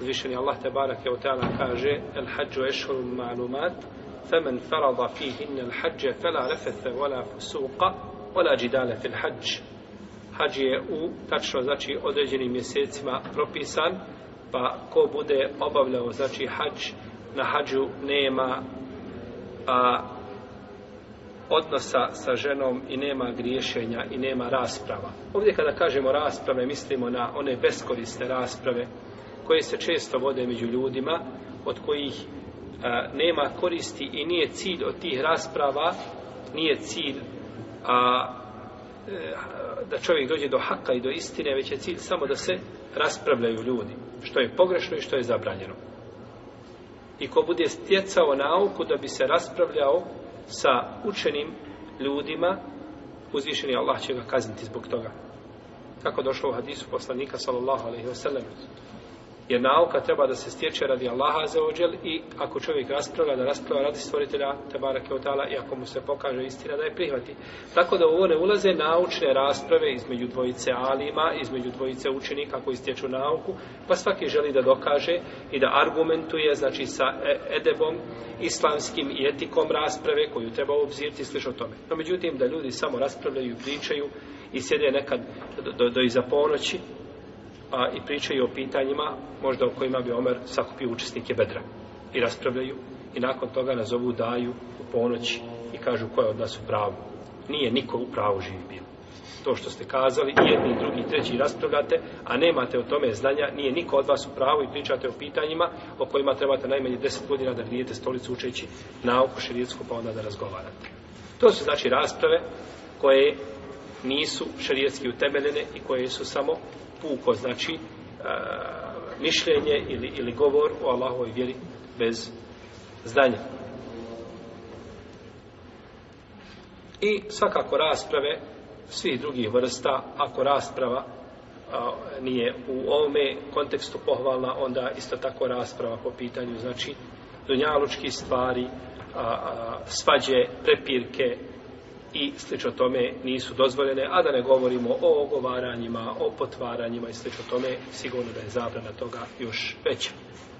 Uzvišeni Allah te barake o ta'ala kaže El hađu ešhuru ma'lumat Femen farada fihinne el hađe Fela refethe vola fusuqa Vola džidale fil hađ Hađ je u, tačno znači Određenim mjesecima propisan Pa ko bude obavljao Znači hađ Na hađu nema a, odnosa sa ženom i nema griješenja i nema rasprava. Ovdje kada kažemo rasprave, mislimo na one beskorisne rasprave, koje se često vode među ljudima, od kojih a, nema koristi i nije cilj od tih rasprava, nije cilj a, e, da čovjek dođe do haka i do istine, već je cilj samo da se raspravljaju ljudi, što je pogrešno i što je zabranjeno. I ko bude stjecao nauku da bi se raspravljao sa učenim ljudima, uzvišeni Allah će ga kazniti zbog toga. Kako došlo u hadisu poslanika sallallahu alaihi wa sallam, Jer nauka treba da se stječe radi Allaha za ođel i ako čovjek raspravlja, da raspravlja radi stvoritelja Tebara Keotala i ako mu se pokaže istina da je prihvati. Tako da u ovo ne ulaze naučne rasprave između dvojice alima, između dvojice učenika koji stječu nauku, pa svaki želi da dokaže i da argumentuje znači sa e, edebom, islamskim i etikom rasprave koju treba obzirti i o tome. No međutim da ljudi samo raspravljaju, pričaju i sjede nekad do, do, do iza ponoći, a, i pričaju o pitanjima, možda o kojima bi Omer sakupio učesnike bedra i raspravljaju i nakon toga nazovu daju u ponoć i kažu ko je od nas u pravu. Nije niko u pravu živi bio. To što ste kazali, jedni, drugi, treći raspravljate, a nemate o tome znanja, nije niko od vas u pravu i pričate o pitanjima o kojima trebate najmanje 10 godina da gnijete stolicu učeći nauku širijetsku pa onda da razgovarate. To su znači rasprave koje nisu šarijetski utemeljene i koje su samo puko, znači e, mišljenje ili, ili govor o Allahovoj vjeri bez znanja. I svakako rasprave svih drugih vrsta, ako rasprava a, nije u ovome kontekstu pohvalna, onda isto tako rasprava po pitanju, znači, dunjalučkih stvari, a, a, svađe, prepirke, i slično tome nisu dozvoljene, a da ne govorimo o ogovaranjima, o potvaranjima i slično tome, sigurno da je zabrana toga još veća.